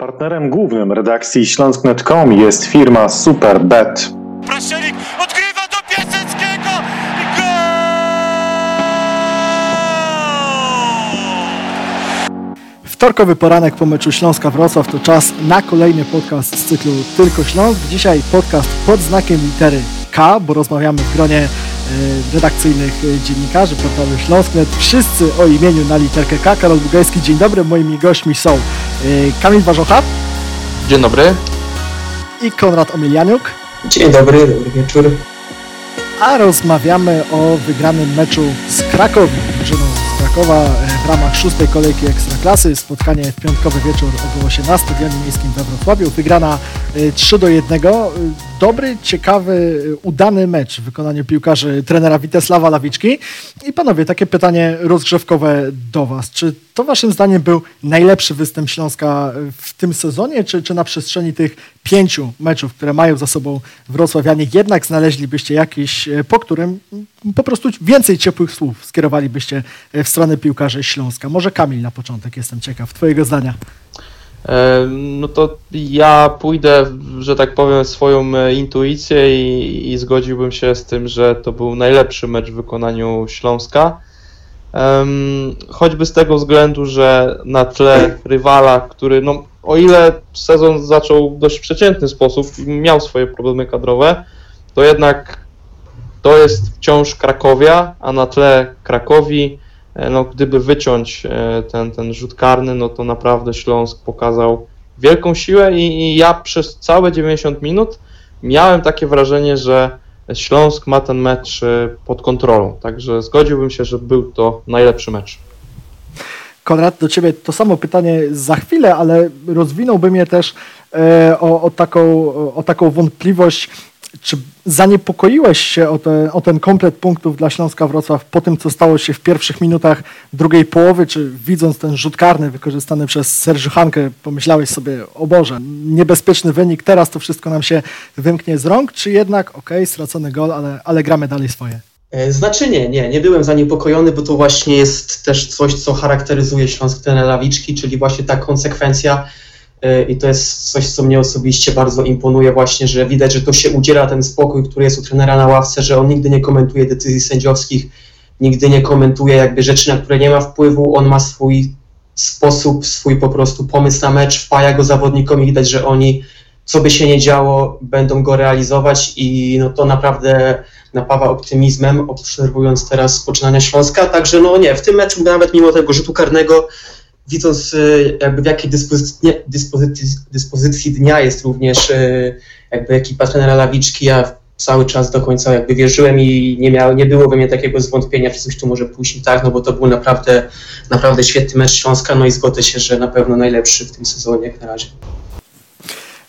Partnerem głównym redakcji Śląsk.com jest firma Superbet. Praszelik odgrywa do Piaseckiego gol! Wtorkowy poranek po meczu Śląska-Wrocław to czas na kolejny podcast z cyklu Tylko Śląsk. Dzisiaj podcast pod znakiem litery K, bo rozmawiamy w gronie e, redakcyjnych e, dziennikarzy portalu Śląsk.net. Wszyscy o imieniu na literkę K. Karol Bugajski, dzień dobry. Moimi gośćmi są Kamil Warzocha Dzień dobry. i Konrad Omilianiuk. Dzień dobry, dobry wieczór. A rozmawiamy o wygranym meczu z Krakowi, drużyną Krakowa e, w ramach szóstej kolejki Ekstraklasy. Spotkanie w piątkowy wieczór odbyło się na Stadionie Miejskim we Wrocławiu. Wygrana e, 3 do 1. E, Dobry, ciekawy, e, udany mecz w wykonaniu piłkarzy trenera Witesława Lawiczki. I panowie, takie pytanie rozgrzewkowe do was. Czy to waszym zdaniem był najlepszy występ Śląska w tym sezonie, czy, czy na przestrzeni tych pięciu meczów, które mają za sobą Wrocławianie, jednak znaleźlibyście jakiś, e, po którym po prostu więcej ciepłych słów skierowalibyście e, w stronę piłkarzy Śląska? Może Kamil na początek, jestem ciekaw twojego zdania. E, No to ja pójdę, że tak powiem, swoją intuicję i, i zgodziłbym się z tym, że to był najlepszy mecz w wykonaniu Śląska. Choćby z tego względu, że na tle rywala, który, no, o ile sezon zaczął w dość przeciętny sposób i miał swoje problemy kadrowe, to jednak to jest wciąż Krakowia, a na tle Krakowi E, no, gdyby wyciąć e, ten, ten rzut karny, no to naprawdę Śląsk pokazał wielką siłę i, i ja przez całe 90 minut miałem takie wrażenie, że Śląsk ma ten mecz e, pod kontrolą. Także zgodziłbym się, że był to najlepszy mecz. Konrad, do ciebie to samo pytanie za chwilę, ale rozwinąłbym je też e, o, o, taką, o taką wątpliwość, czy zaniepokoiłeś się o, te, o ten komplet punktów dla Śląska Wrocław po tym, co stało się w pierwszych minutach drugiej połowy, czy widząc ten rzut karny wykorzystany przez Sergiu Hankę, pomyślałeś sobie, o Boże, niebezpieczny wynik, teraz to wszystko nam się wymknie z rąk, czy jednak, okej, stracony gol, ale, ale gramy dalej swoje? E, Znaczy nie, nie, nie byłem zaniepokojony, bo to właśnie jest też coś, co charakteryzuje Śląsk trenera Lawiczki, czyli właśnie ta konsekwencja i to jest coś, co mnie osobiście bardzo imponuje właśnie, że widać, że to się udziela ten spokój, który jest u trenera na ławce, że on nigdy nie komentuje decyzji sędziowskich, nigdy nie komentuje jakby rzeczy, na które nie ma wpływu, on ma swój sposób, swój po prostu pomysł na mecz, wpaja go zawodnikom i widać, że oni co by się nie działo, będą go realizować i no to naprawdę napawa optymizmem, obserwując teraz poczynania Śląska. Także no nie, w tym meczu nawet mimo tego rzutu karnego, widząc y, jakby w jakiej dyspozycji, dyspozycji, dyspozycji dnia jest również y, jakby ekipa trenera Lawiczki, ja cały czas do końca jakby wierzyłem i nie, miał, nie było we mnie takiego zwątpienia, czy coś tu może pójść tak, no bo to był naprawdę, naprawdę świetny mecz Śląska, no i zgodzę się, że na pewno najlepszy w tym sezonie jak na razie.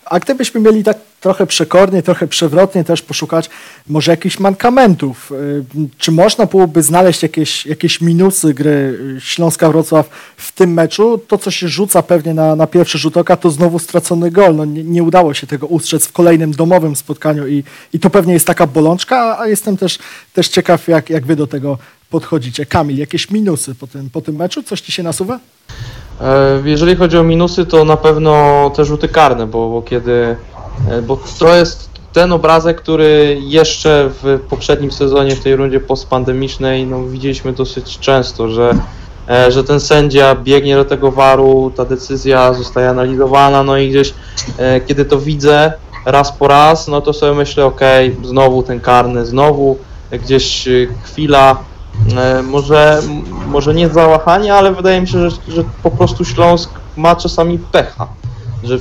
A gdybyśmy mieli tak trochę przekornie, trochę przewrotnie też poszukać może jakichś mankamentów, y, czy można byłoby znaleźć jakieś, jakieś minusy gry y, Śląska-Wrocław w tym meczu? To, co się rzuca pewnie na, na pierwszy rzut oka, to znowu stracony gol. No, nie, nie udało się tego ustrzec w kolejnym domowym spotkaniu i, i to pewnie jest taka bolączka, a- jestem też, też ciekaw, jak, jak wy do tego podchodzicie. Kamil, jakieś minusy po tym, po tym meczu? Coś ci się nasuwa? E, Jeżeli chodzi o minusy, to na pewno te rzuty karne, bo, bo kiedy. e, Bo to jest ten obrazek, który jeszcze w poprzednim sezonie, w tej rundzie postpandemicznej, no, widzieliśmy dosyć często, że, e, że ten sędzia biegnie do tego waru, ta decyzja zostaje analizowana, no i gdzieś kiedy to widzę raz po raz, no to sobie myślę, okej, znowu ten karny, znowu gdzieś chwila może, m- może nie załachanie, ale wydaje mi się, że, że po prostu Śląsk ma czasami pecha, że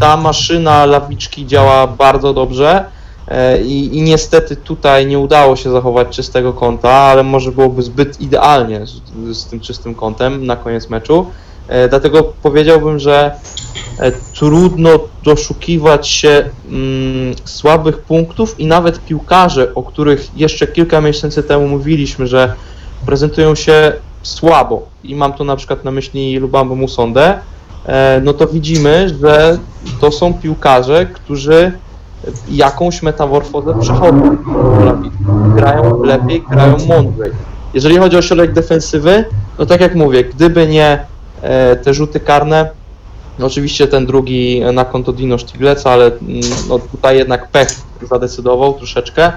ta maszyna lawiczki działa bardzo dobrze e, i, i niestety tutaj nie udało się zachować czystego kąta, ale może byłoby zbyt idealnie z, z tym czystym kątem na koniec meczu. E, Dlatego powiedziałbym, że e, trudno doszukiwać się mm, słabych punktów i nawet piłkarze, o których jeszcze kilka miesięcy temu mówiliśmy, że prezentują się słabo i mam tu na przykład na myśli Lubambo Musondę, e, no to widzimy, że to są piłkarze, którzy jakąś metamorfozę przechodzą. Grają lepiej, grają mądrzej. Jeżeli chodzi o środek defensywy, no tak jak mówię, gdyby nie te rzuty karne, Oczywiście ten drugi na konto Dino Sztigleca, ale mm, no, tutaj jednak pech zadecydował troszeczkę.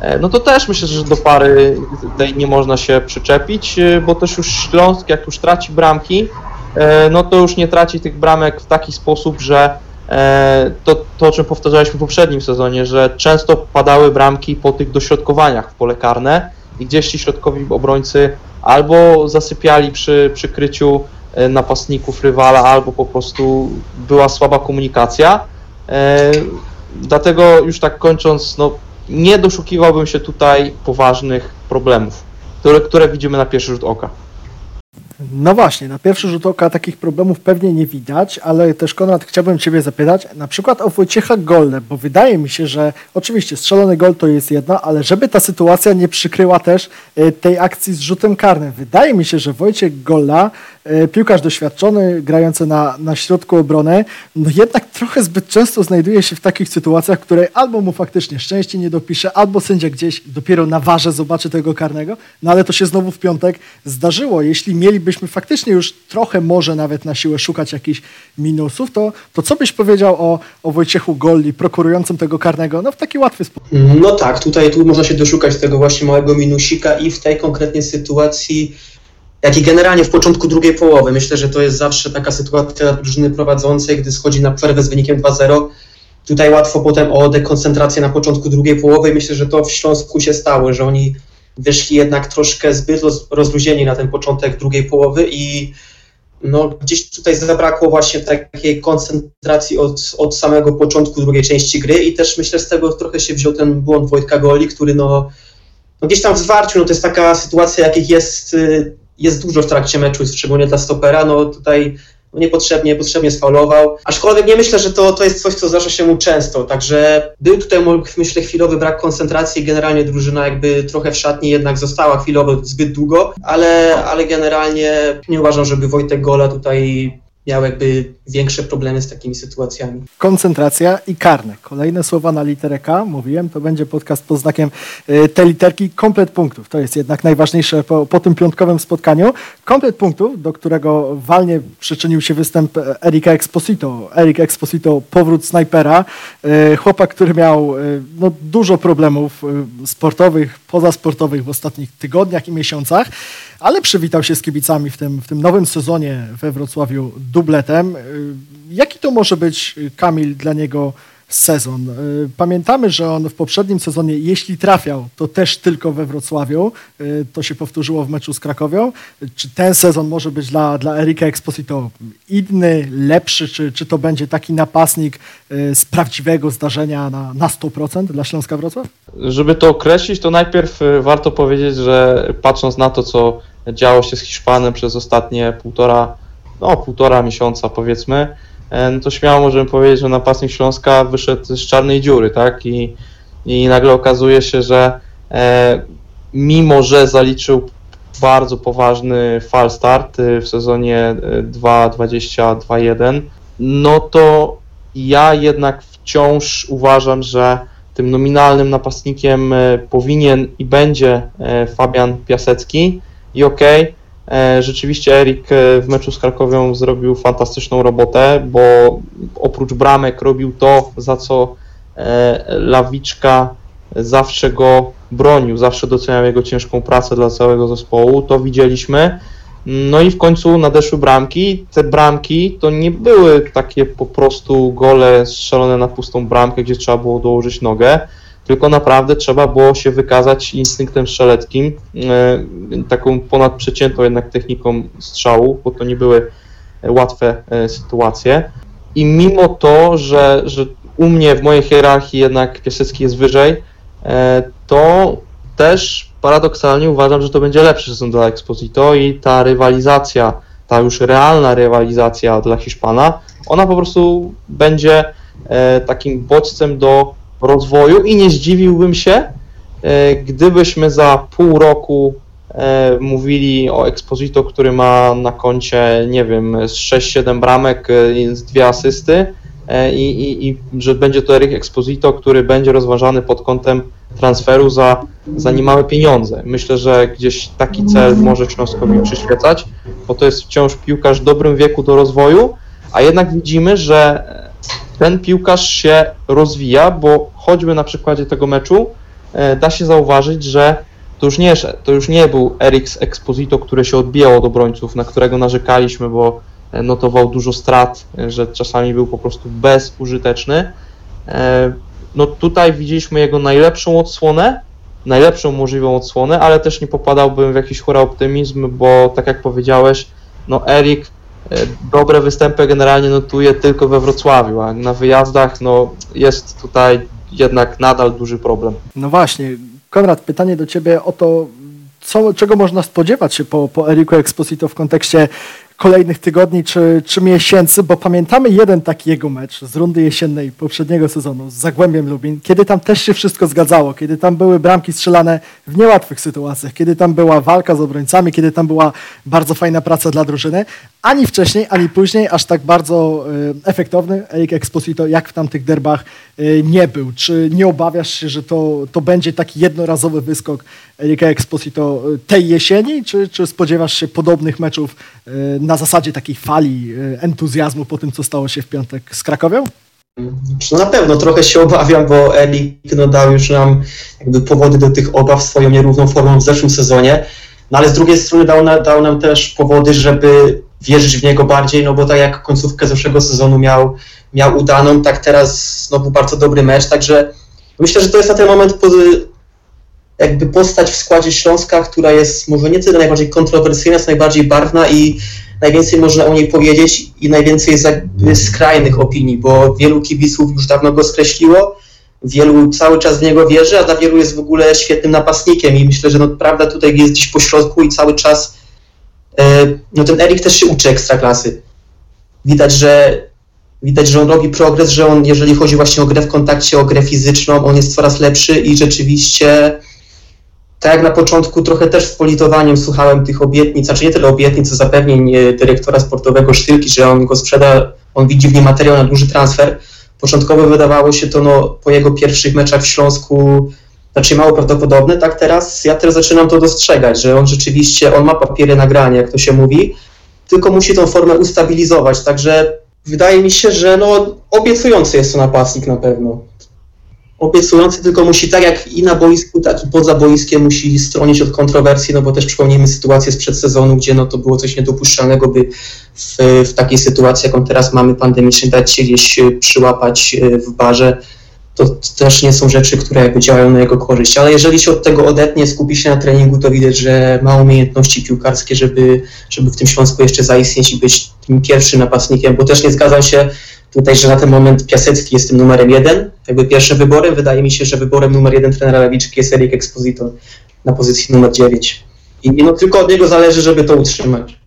E, No to też myślę, że do pary tej nie można się przyczepić, e, bo też już Śląsk, jak już traci bramki, e, no to już nie traci tych bramek w taki sposób, że e, to, to o czym powtarzaliśmy w poprzednim sezonie, że często padały bramki po tych dośrodkowaniach w pole karne i gdzieś ci środkowi obrońcy albo zasypiali przy przykryciu e, napastników rywala, albo po prostu była słaba komunikacja. E, Dlatego już tak kończąc, no nie doszukiwałbym się tutaj poważnych problemów, które, które widzimy na pierwszy rzut oka. No właśnie, na pierwszy rzut oka takich problemów pewnie nie widać, ale też Konrad chciałbym Ciebie zapytać na przykład o Wojciecha Golne, bo wydaje mi się, że oczywiście strzelony gol to jest jedno, ale żeby ta sytuacja nie przykryła też e, tej akcji z rzutem karnym. Wydaje mi się, że Wojciech Golla, e, piłkarz doświadczony, grający na, na środku obrony, no jednak trochę zbyt często znajduje się w takich sytuacjach, które albo mu faktycznie szczęście nie dopisze, albo sędzia gdzieś dopiero na warze zobaczy tego karnego, no ale to się znowu w piątek zdarzyło. Jeśli mielibyśmy faktycznie już trochę może nawet na siłę szukać jakichś minusów, to, to co byś powiedział o, o Wojciechu Golli, prokurującym tego karnego, no w taki łatwy sposób? No tak, tutaj tu można się doszukać tego właśnie małego minusika i w tej konkretnej sytuacji, jak i generalnie w początku drugiej połowy. Myślę, że to jest zawsze taka sytuacja drużyny prowadzącej, gdy schodzi na przerwę z wynikiem 2-0. Tutaj łatwo potem o dekoncentrację na początku drugiej połowy myślę, że to w Śląsku się stało, że oni wyszli jednak troszkę zbyt roz- rozluźnieni na ten początek drugiej połowy i no, gdzieś tutaj zabrakło właśnie takiej koncentracji od, od samego początku drugiej części gry i też myślę, że z tego trochę się wziął ten błąd Wojtka Goli, który no, no gdzieś tam w zwarciu, no to jest taka sytuacja, jakich jest, y, jest dużo w trakcie meczu, szczególnie dla stopera, no tutaj niepotrzebnie, potrzebnie sfaulował. Aczkolwiek nie myślę, że to, to jest coś, co zdarza się mu często. Także był tutaj, myślę, chwilowy brak koncentracji. Generalnie drużyna jakby trochę w szatni jednak została chwilowo zbyt długo, ale, ale generalnie nie uważam, żeby Wojtek Gola tutaj miał jakby większe problemy z takimi sytuacjami. Koncentracja i karne. Kolejne słowa na literę K, mówiłem, to będzie podcast pod znakiem y, tej literki komplet punktów. To jest jednak najważniejsze po, po tym piątkowym spotkaniu. Komplet punktów, do którego walnie przyczynił się występ e, Erika Exposito. Erik Exposito, powrót snajpera. Y, Chłopak, który miał y, no, dużo problemów sportowych, pozasportowych w ostatnich tygodniach i miesiącach, ale przywitał się z kibicami w tym, w tym nowym sezonie we Wrocławiu dubletem. Y, Jaki to może być, y, Kamil, dla niego sezon? Y, Pamiętamy, że on w poprzednim sezonie, jeśli trafiał, to też tylko we Wrocławiu. To się powtórzyło w meczu z Krakowią. Czy ten sezon może być dla, dla Erika Exposito inny, lepszy, czy, czy to będzie taki napastnik z prawdziwego zdarzenia na, na 100% dla Śląska Wrocław? Żeby to określić, to najpierw warto powiedzieć, że patrząc na to, co działo się z Hiszpanem przez ostatnie półtora, no półtora miesiąca powiedzmy, e, no to śmiało możemy powiedzieć, że napastnik Śląska wyszedł z czarnej dziury, tak? I, i nagle okazuje się, że e, mimo, że zaliczył bardzo poważny fal start y, w sezonie e, 2-20-2-1, no to ja jednak wciąż uważam, że tym nominalnym napastnikiem e, powinien i będzie e, Fabian Piasecki. I okej, e, rzeczywiście Erik e, w meczu z Krakowią zrobił fantastyczną robotę, bo oprócz bramek robił to, za co e, Lawiczka zawsze go bronił, zawsze doceniał jego ciężką pracę dla całego zespołu. To widzieliśmy. No i w końcu nadeszły bramki. Te bramki to nie były takie po prostu gole strzelone na pustą bramkę, gdzie trzeba było dołożyć nogę, tylko naprawdę trzeba było się wykazać instynktem strzeleckim, e, taką ponadprzeciętną jednak techniką strzału, bo to nie były łatwe e, sytuacje. I mimo to, że, że u mnie w mojej hierarchii jednak Piasecki jest wyżej, e, to też paradoksalnie uważam, że to będzie lepszy sezon dla Exposito i ta rywalizacja, ta już realna rywalizacja dla Hiszpana, ona po prostu będzie e, takim bodźcem do rozwoju i nie zdziwiłbym się, e, gdybyśmy za pół roku e, mówili o Exposito, który ma na koncie, nie wiem, z 6-7 bramek, e, dwie asysty i, i, i że będzie to Eric Exposito, który będzie rozważany pod kątem transferu za, za niemałe pieniądze. Myślę, że gdzieś taki cel może Śląskowi przyświecać, bo to jest wciąż piłkarz w dobrym wieku do rozwoju, a jednak widzimy, że ten piłkarz się rozwija, bo choćby na przykładzie tego meczu e, da się zauważyć, że to już nie, to już nie był Eriks Exposito, który się odbijał od obrońców, na którego narzekaliśmy, bo e, notował dużo strat, e, że czasami był po prostu bezużyteczny. No tutaj widzieliśmy jego najlepszą odsłonę, najlepszą możliwą odsłonę, ale też nie popadałbym w jakiś chóra optymizm, bo tak jak powiedziałeś, no Erik dobre występy generalnie notuje tylko we Wrocławiu, a na wyjazdach no jest tutaj jednak nadal duży problem. No właśnie, Konrad, pytanie do Ciebie o to, co, czego można spodziewać się po, po Eriku Exposito w kontekście kolejnych tygodni czy, czy miesięcy, bo pamiętamy jeden taki jego mecz z rundy jesiennej poprzedniego sezonu z Zagłębiem Lubin, kiedy tam też się wszystko zgadzało, kiedy tam były bramki strzelane w niełatwych sytuacjach, kiedy tam była walka z obrońcami, kiedy tam była bardzo fajna praca dla drużyny. Ani wcześniej, ani później aż tak bardzo y, efektowny Eric Exposito jak w tamtych derbach nie był. Czy nie obawiasz się, że to, to będzie taki jednorazowy wyskok Erika Exposito y, tej jesieni, czy, czy spodziewasz się podobnych meczów na zasadzie takiej fali entuzjazmu po tym, co stało się w piątek z Krakowią? Na pewno trochę się obawiam, bo Elik no, dał już nam jakby powody do tych obaw swoją nierówną formą w zeszłym sezonie. No ale z drugiej strony dał, na, dał nam też powody, żeby wierzyć w niego bardziej, no bo tak jak końcówkę zeszłego sezonu miał, miał udaną, tak teraz znowu bardzo dobry mecz, także myślę, że to jest na ten moment jakby postać w składzie Śląska, która jest może nie tyle najbardziej kontrowersyjna, jest najbardziej barwna i najwięcej można o niej powiedzieć i najwięcej skrajnych opinii, bo wielu kibiców już dawno go skreśliło, wielu cały czas w niego wierzy, a dla wielu jest w ogóle świetnym napastnikiem i myślę, że no, prawda tutaj jest gdzieś po środku i cały czas e, no ten Erik też się uczy ekstraklasy. Widać, że widać, że on robi progres, że on, jeżeli chodzi właśnie o grę w kontakcie, o grę fizyczną, on jest coraz lepszy i rzeczywiście tak jak na początku trochę też z politowaniem słuchałem tych obietnic, znaczy nie tyle obietnic, co zapewnień e, dyrektora sportowego Sztylki, że on go sprzeda, on widzi w nim materiał na duży transfer. Początkowo wydawało się to no, po jego pierwszych meczach w Śląsku znaczy mało prawdopodobne, tak teraz ja teraz zaczynam to dostrzegać, że on rzeczywiście, on ma papiery nagrania, jak to się mówi, tylko musi tą formę ustabilizować, także wydaje mi się, że no, obiecujący jest to napastnik na pewno obiecujący, tylko musi tak jak i na boisku, tak i poza boiskiem musi stronić od kontrowersji, no bo też przypomnijmy sytuację sprzed sezonu, gdzie no to było coś niedopuszczalnego, by w, w takiej sytuacji, jaką teraz mamy pandemicznej, dać się gdzieś e, przyłapać e, w barze. To, też nie są rzeczy, które jakby działają na jego korzyść, ale jeżeli się od tego odetnie, skupi się na treningu, to widać, że ma umiejętności piłkarskie, żeby, żeby w tym Śląsku jeszcze zaistnieć i być tym pierwszym napastnikiem, bo też nie zgadzam się tutaj, że na ten moment Piasecki jest tym numerem jeden, jakby pierwszym wyborem. Wydaje mi się, że wyborem numer jeden trenera Lewiczki jest Erik Exposito na pozycji numer 9. I, I no tylko od niego zależy, żeby to utrzymać.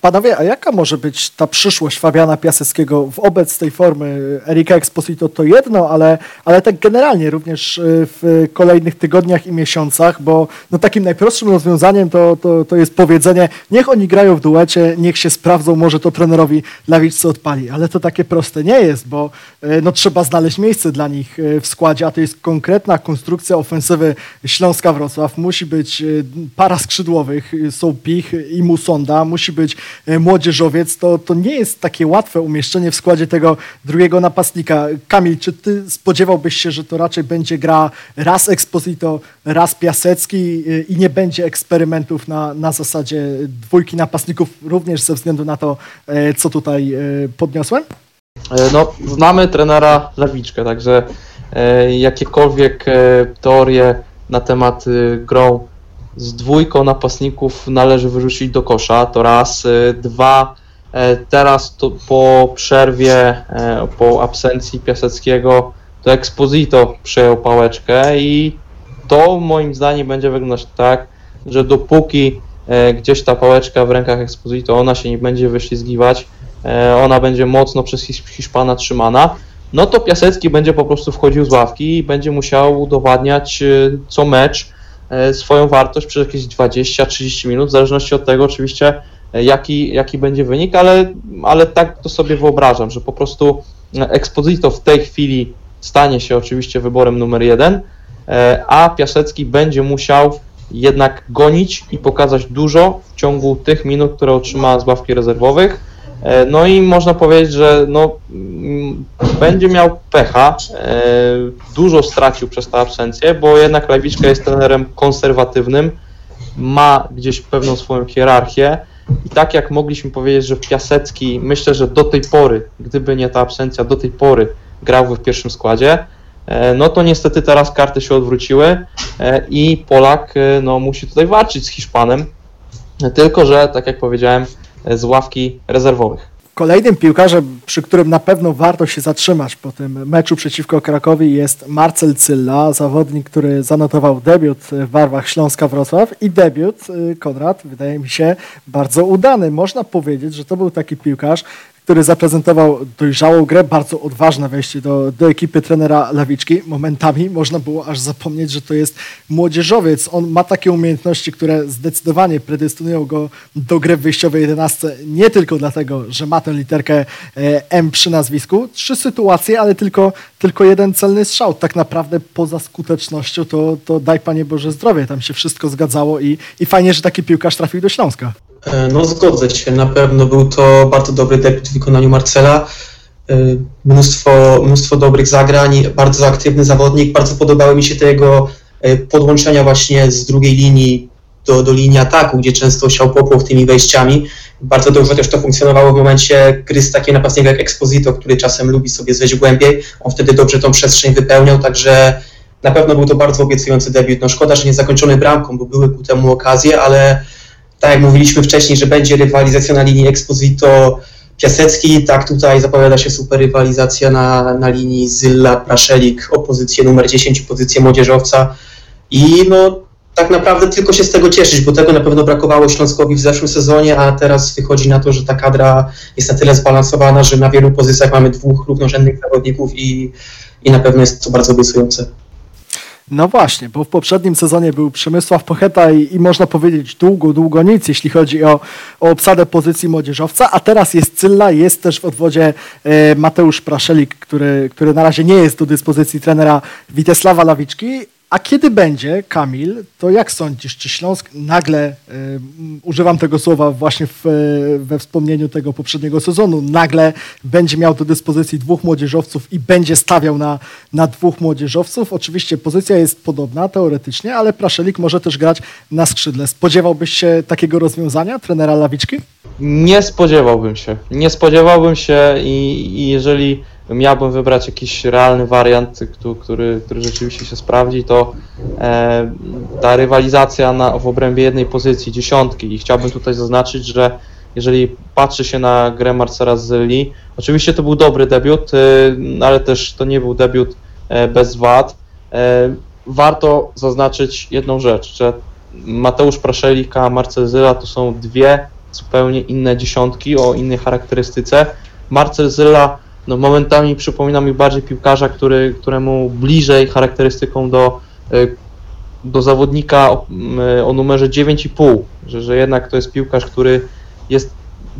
Panowie, a jaka może być ta przyszłość Fabiana Piaseckiego wobec tej formy Erika Exposito to jedno, ale, ale tak generalnie również e, w kolejnych tygodniach i miesiącach, bo no takim najprostszym rozwiązaniem to, to, to jest powiedzenie, niech oni grają w duecie, niech się sprawdzą, może to trenerowi Lawiczce odpali, ale to takie proste nie jest, bo e, no, trzeba znaleźć miejsce dla nich e, w składzie, a to jest konkretna konstrukcja ofensywy Śląska-Wrocław. Musi być para skrzydłowych, są Pich i Musonda, musi być E, młodzieżowiec, to, to nie jest takie łatwe umieszczenie w składzie tego drugiego napastnika. Kamil, czy ty spodziewałbyś się, że to raczej będzie gra raz Exposito, raz Piasecki e, i nie będzie eksperymentów na, na zasadzie dwójki napastników, również ze względu na to, e, co tutaj podniosłem? No, znamy trenera Lawiczkę, także jakiekolwiek teorie na temat grą z dwójką napastników należy wyrzucić do kosza, to raz. Y, dwa, e, teraz to po przerwie, e, po absencji Piaseckiego, to Exposito przejął pałeczkę i to moim zdaniem będzie wyglądać tak, że dopóki e, gdzieś ta pałeczka w rękach Exposito, ona się nie będzie wyślizgiwać, ona będzie mocno przez Hiszpana trzymana, no to Piasecki będzie po prostu wchodził z ławki i będzie musiał udowadniać co mecz, swoją wartość przez jakieś 20-30 minut, w zależności od tego oczywiście, e, jaki, jaki będzie wynik, ale, ale tak to sobie wyobrażam, że po prostu e, Exposito w tej chwili stanie się oczywiście wyborem numer jeden, a Piasecki będzie musiał jednak gonić i pokazać dużo w ciągu tych minut, które otrzyma z ławki rezerwowych. E, No i można powiedzieć, że no, mm, będzie miał pecha, e, dużo stracił przez tę absencję, bo jednak Lewiczka jest trenerem konserwatywnym, ma gdzieś pewną swoją hierarchię i tak jak mogliśmy powiedzieć, że Piasecki, myślę, że do tej pory, gdyby nie ta absencja, do tej pory grałby w pierwszym składzie, e, no to niestety teraz karty się odwróciły i Polak no, musi tutaj walczyć z Hiszpanem, tylko że, tak jak powiedziałem, z ławki rezerwowych. Kolejnym piłkarzem, przy którym na pewno warto się zatrzymać po tym meczu przeciwko Krakowi jest Marcel Cylla, zawodnik, który zanotował debiut w barwach Śląska Wrocław i debiut, y, Konrad, wydaje mi się bardzo udany. Można powiedzieć, że to był taki piłkarz, który zaprezentował dojrzałą grę, bardzo odważne wejście do, do ekipy trenera Lawiczki. Momentami można było aż zapomnieć, że to jest młodzieżowiec. On ma takie umiejętności, które zdecydowanie predestynują go do gry w wyjściowej 11. Nie tylko dlatego, że ma tę literkę e, M przy nazwisku. Trzy sytuacje, ale tylko, tylko jeden celny strzał. Tak naprawdę poza skutecznością to, to daj Panie Boże zdrowie. Tam się wszystko zgadzało i, i fajnie, że taki piłkarz trafił do Śląska. E, No zgodzę się, na pewno był to bardzo dobry debiut w wykonaniu Marcela. E, Mnóstwo, mnóstwo dobrych zagrań, bardzo aktywny zawodnik. Bardzo podobały mi się te jego e, podłączenia właśnie z drugiej linii do, do linii ataku, gdzie często siał popłoch tymi wejściami. Bardzo dobrze też to funkcjonowało w momencie gry z takim napastnikiem jak Exposito, który czasem lubi sobie zejść głębiej. On wtedy dobrze tą przestrzeń wypełniał, także na pewno był to bardzo obiecujący debiut. No szkoda, że nie zakończony bramką, bo były ku temu okazje, ale tak jak mówiliśmy wcześniej, że będzie rywalizacja na linii Exposito Piasecki, tak tutaj zapowiada się super rywalizacja na, na linii Zylla Praszelik o pozycję numer 10, pozycję młodzieżowca i no tak naprawdę tylko się z tego cieszyć, bo tego na pewno brakowało Śląskowi w zeszłym sezonie, a teraz wychodzi na to, że ta kadra jest na tyle zbalansowana, że na wielu pozycjach mamy dwóch równorzędnych zawodników i, i na pewno jest to bardzo obiecujące. No właśnie, bo w poprzednim sezonie był Przemysław Pocheta i, i można powiedzieć długo, długo nic, jeśli chodzi o, o obsadę pozycji młodzieżowca, a teraz jest Cylla, jest też w odwodzie e, Mateusz Praszelik, który, który na razie nie jest do dyspozycji trenera Witesława Lawiczki, a kiedy będzie, Kamil, to jak sądzisz, czy Śląsk nagle, m, używam tego słowa właśnie w, e, we wspomnieniu tego poprzedniego sezonu, nagle będzie miał do dyspozycji dwóch młodzieżowców i będzie stawiał na, na dwóch młodzieżowców? Oczywiście pozycja jest podobna teoretycznie, ale Praszelik może też grać na skrzydle. Spodziewałbyś się takiego rozwiązania trenera Lawiczki? Nie spodziewałbym się. Nie spodziewałbym się i, i jeżeli miałbym wybrać jakiś realny wariant, który, który, rzeczywiście się sprawdzi, to e, ta rywalizacja na, w obrębie jednej pozycji, dziesiątki i chciałbym tutaj zaznaczyć, że jeżeli patrzy się na grę Marcela Zylli, oczywiście to był dobry debiut, e, ale też to nie był debiut e, bez wad. E, warto zaznaczyć jedną rzecz, że Mateusz Praszelika, Marcel Zyla to są dwie zupełnie inne dziesiątki o innej charakterystyce. Marcel Zyla no, momentami przypomina mi bardziej piłkarza, który, któremu bliżej charakterystyką do, y, do zawodnika o, y, o numerze 9,5, że, że jednak to jest piłkarz, który jest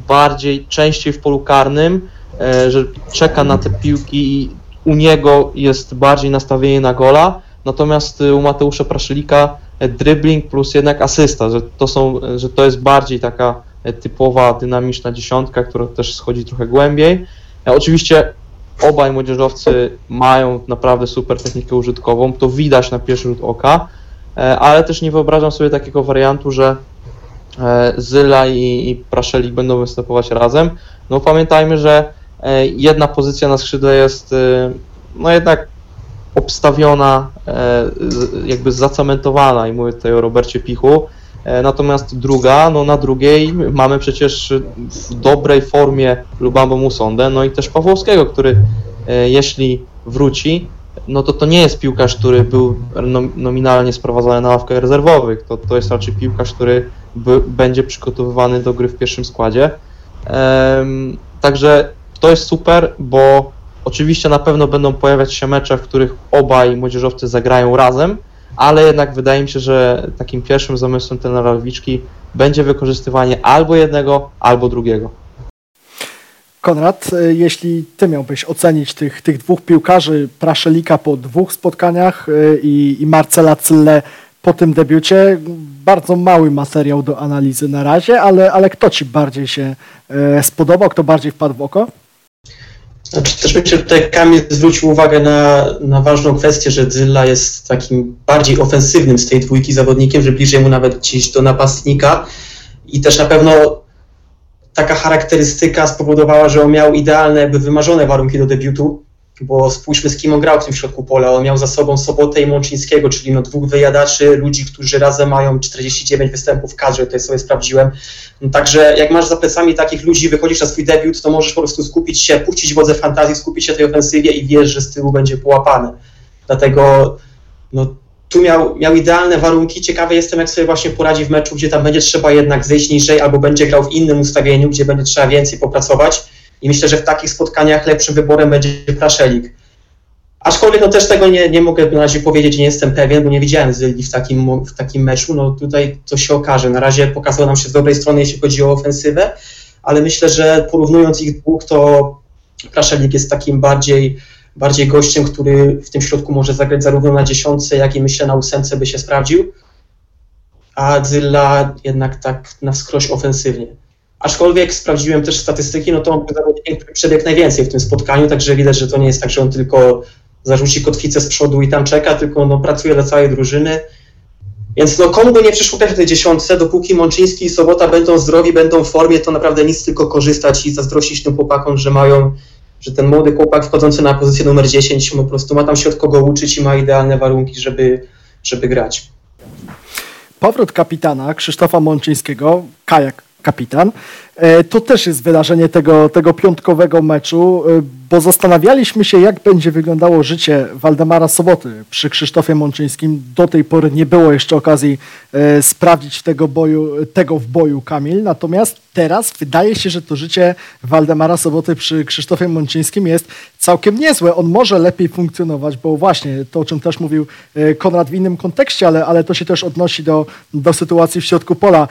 bardziej, częściej w polu karnym, e, że czeka na te piłki i u niego jest bardziej nastawienie na gola, natomiast u Mateusza Praszylika e, dribbling plus jednak asysta, że to, są, że to jest bardziej taka e, typowa, dynamiczna dziesiątka, która też schodzi trochę głębiej. Oczywiście obaj młodzieżowcy mają naprawdę super technikę użytkową, to widać na pierwszy rzut oka, e, ale też nie wyobrażam sobie takiego wariantu, że e, Zyla i, i Praszelik będą występować razem. No pamiętajmy, że e, jedna pozycja na skrzydle jest no jednak obstawiona, jakby zacementowana i mówię tutaj o Robercie Pichu, Natomiast druga, no na drugiej mamy przecież w dobrej formie Lubambo Musondę, no i też Pawłowskiego, który e, jeśli wróci, no to to nie jest piłkarz, który był nom- nominalnie sprowadzany na ławkę rezerwowych, to, to jest raczej piłkarz, który będzie przygotowywany do gry w pierwszym składzie. Em, także to jest super, bo oczywiście na pewno będą pojawiać się mecze, w których obaj młodzieżowcy zagrają razem, ale jednak wydaje mi się, że takim pierwszym zamysłem trenera Lwiczki będzie wykorzystywanie albo jednego, albo drugiego. Konrad, e, jeśli ty miałbyś ocenić tych, tych dwóch piłkarzy, Praszelika po dwóch spotkaniach e, i, i Marcela Cylle po tym debiucie. Bardzo mały materiał do analizy na razie, ale, ale kto Ci bardziej się e, spodobał, kto bardziej wpadł w oko? Znaczy, też myślę, że tutaj Kamil zwrócił uwagę na, na ważną kwestię, że Zylla jest takim bardziej ofensywnym z tej dwójki zawodnikiem, że bliżej mu nawet gdzieś do napastnika. I też na pewno taka charakterystyka spowodowała, że on miał idealne, jakby wymarzone warunki do debiutu, bo spójrzmy z kim on grał w tym środku pola. On miał za sobą Sobotę i Mączyńskiego, czyli no dwóch wyjadaczy, ludzi, którzy razem mają 49 występów w kadrze, to sobie sprawdziłem. No, także jak masz za plecami takich ludzi, wychodzisz na swój debiut, to możesz po prostu skupić się, puścić wodze fantazji, skupić się tej ofensywie i wiesz, że z tyłu będzie połapane. Dlatego no, tu miał, miał idealne warunki. Ciekawy jestem, jak sobie właśnie poradzi w meczu, gdzie tam będzie trzeba jednak zejść niżej, albo będzie grał w innym ustawieniu, gdzie będzie trzeba więcej popracować. I myślę, że w takich spotkaniach lepszym wyborem będzie Praszelik. Aczkolwiek no też tego nie, nie mogę na razie powiedzieć, nie jestem pewien, bo nie widziałem Zyli w takim, w takim meczu. No tutaj to się okaże. Na razie pokazał nam się z dobrej strony, jeśli chodzi o ofensywę, ale myślę, że porównując ich dwóch, to Praszelik jest takim bardziej, bardziej gościem, który w tym środku może zagrać zarówno na dziesiątce, jak i myślę na ósemce by się sprawdził. A Zylla jednak tak na wskroś ofensywnie. Aczkolwiek sprawdziłem też statystyki, no to on był zawodnikiem, przebiegł najwięcej w tym spotkaniu, także widać, że to nie jest tak, że on tylko zarzuci kotwicę z przodu i tam czeka, tylko no, pracuje dla całej drużyny. Więc no, komu by nie przyszło też w tej dziesiątce, dopóki Mączyński i Sobota będą zdrowi, będą w formie, to naprawdę nic tylko korzystać i zazdrościć tym chłopakom, że mają, że ten młody chłopak wchodzący na pozycję numer 10 po prostu ma tam się od kogo uczyć i ma idealne warunki, żeby, żeby grać. Powrót kapitana Krzysztofa Mączyńskiego, kajak kapitan. E, to też jest wydarzenie tego, tego piątkowego meczu, e, bo zastanawialiśmy się, jak będzie wyglądało życie Waldemara Soboty przy Krzysztofie Mączyńskim. Do tej pory nie było jeszcze okazji e, sprawdzić tego, boju, tego w boju Kamil, natomiast teraz wydaje się, że to życie Waldemara Soboty przy Krzysztofie Mączyńskim jest całkiem niezłe. On może lepiej funkcjonować, bo właśnie to, o czym też mówił Konrad w innym kontekście, ale, ale to się też odnosi do, do sytuacji w środku pola.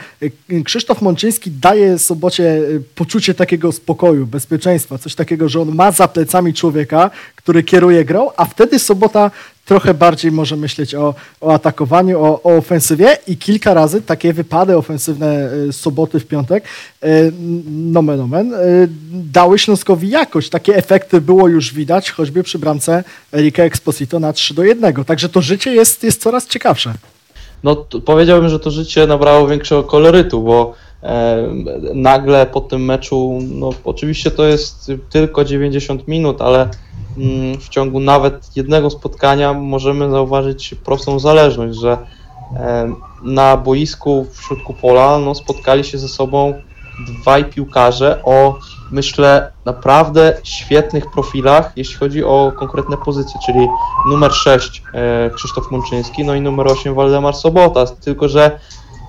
Krzysztof Mączyński daje Sobocie poczucie takiego spokoju, bezpieczeństwa, coś takiego, że on ma za plecami człowieka, który kieruje grą, a wtedy Sobota trochę bardziej może myśleć o, o atakowaniu, o, o ofensywie i kilka razy takie wypady ofensywne y, Soboty w piątek, y, nomen omen, dały Śląskowi jakość. Takie efekty było już widać, choćby przy bramce Erika Exposito na 3 do 1. Także to życie jest, jest coraz ciekawsze. No powiedziałbym, że to życie nabrało większego kolorytu, bo nagle po tym meczu, no oczywiście to jest tylko 90 minut, ale mm, w ciągu nawet jednego spotkania możemy zauważyć prostą zależność, że na boisku w środku pola no, spotkali się ze sobą dwaj piłkarze o myślę naprawdę świetnych profilach, jeśli chodzi o konkretne pozycje, czyli numer 6 e, Krzysztof Mączyński, no i numer 8 Waldemar Sobota, tylko że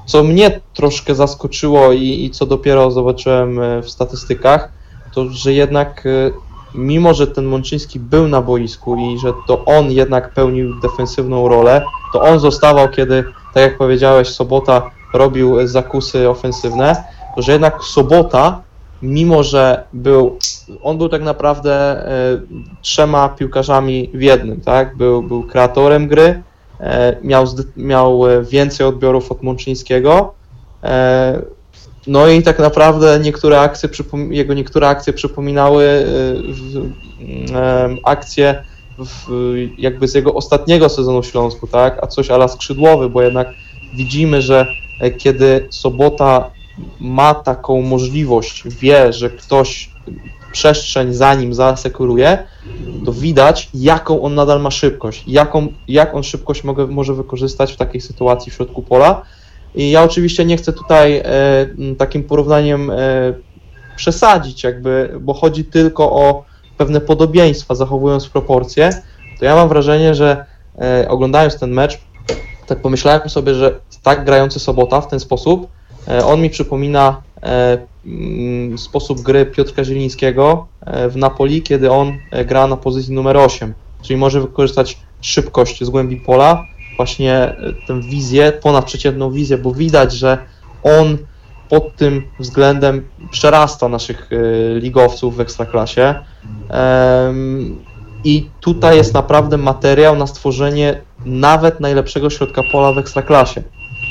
co mnie troszkę zaskoczyło i, i co dopiero zobaczyłem e, w statystykach, to że jednak e, mimo, że ten Mączyński był na boisku i że to on jednak pełnił defensywną rolę, to on zostawał, kiedy, tak jak powiedziałeś, Sobota robił zakusy ofensywne, że jednak Sobota, mimo że był, on był tak naprawdę y, trzema piłkarzami w jednym, tak? Był, był kreatorem gry, E, miał, miał e, więcej odbiorów od Mączyńskiego. E, no i tak naprawdę niektóre akcje, jego niektóre akcje przypominały akcje w, jakby z jego ostatniego sezonu w Śląsku, tak? a coś ala skrzydłowy, bo jednak widzimy, że kiedy Sobota ma taką możliwość, wie, że ktoś przestrzeń za nim zasekuruje, to widać, jaką on nadal ma szybkość, jaką, jak on szybkość mogę, może wykorzystać w takiej sytuacji w środku pola. I ja oczywiście nie chcę tutaj e, takim porównaniem e, przesadzić, jakby, bo chodzi tylko o pewne podobieństwa, zachowując proporcje. To ja mam wrażenie, że e, oglądając ten mecz, tak pomyślałem sobie, że tak grający Sobota w ten sposób, e, on mi przypomina sposób gry Piotrka Zielińskiego e, w Napoli, kiedy on e, gra na pozycji numer 8, czyli może wykorzystać szybkość z głębi pola, właśnie e, tę wizję, ponadprzeciętną wizję, bo widać, że on pod tym względem przerasta naszych ligowców w ekstraklasie. I tutaj jest naprawdę materiał na stworzenie nawet najlepszego środka pola w Ekstraklasie.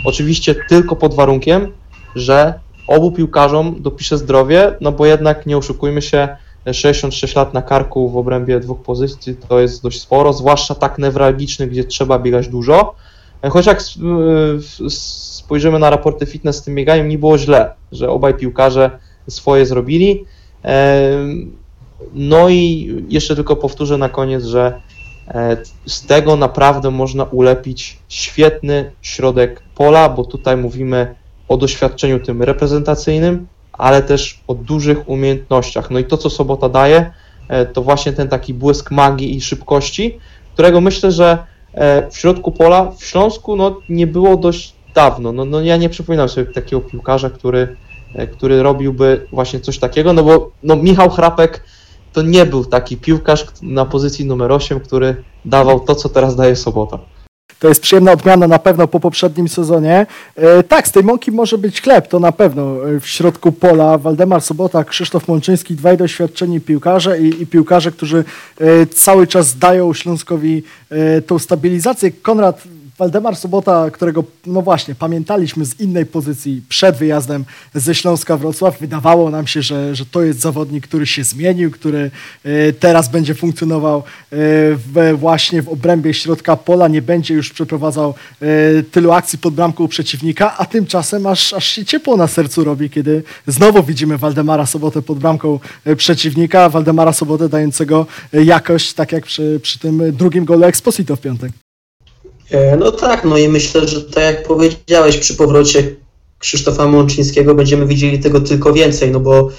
Oczywiście tylko pod warunkiem, że obu piłkarzom dopisze zdrowie, no bo jednak nie oszukujmy się, 66 lat na karku w obrębie dwóch pozycji to jest dość sporo, zwłaszcza tak newralgiczny, gdzie trzeba biegać dużo. Choć jak spojrzymy na raporty fitness z tym bieganiem, nie było źle, że obaj piłkarze swoje zrobili. No i jeszcze tylko powtórzę na koniec, że e, z tego naprawdę można ulepić świetny środek pola, bo tutaj mówimy o doświadczeniu tym reprezentacyjnym, ale też o dużych umiejętnościach. No i to, co sobota daje, e, to właśnie ten taki błysk magii i szybkości, którego myślę, że e, w środku pola w Śląsku no, nie było dość dawno. No, no ja nie przypominam sobie takiego piłkarza, który, który robiłby właśnie coś takiego, no bo no, Michał Chrapek to nie był taki piłkarz na pozycji numer 8, który dawał to, co teraz daje Sobota. To jest przyjemna odmiana na pewno po poprzednim sezonie. E, tak, z tej mąki może być chleb, to na pewno. E, w środku pola Waldemar Sobota, Krzysztof Mączyński, dwaj doświadczeni piłkarze i, i piłkarze, którzy e, cały czas dają Śląskowi tą stabilizację. Konrad Waldemar Sobota, którego, no właśnie, pamiętaliśmy z innej pozycji przed wyjazdem ze Śląska Wrocław, wydawało nam się, że, że to jest zawodnik, który się zmienił, który e, teraz będzie funkcjonował e, właśnie w obrębie środka pola, nie będzie już przeprowadzał e, tylu akcji pod bramką przeciwnika, a tymczasem aż, aż się ciepło na sercu robi, kiedy znowu widzimy Waldemara Sobotę pod bramką przeciwnika, Waldemara Sobotę dającego jakość, tak jak przy, przy tym drugim golu Exposito w piątek. E, no tak, no i myślę, że tak jak powiedziałeś, przy powrocie Krzysztofa Mączyńskiego będziemy widzieli tego tylko więcej, no bo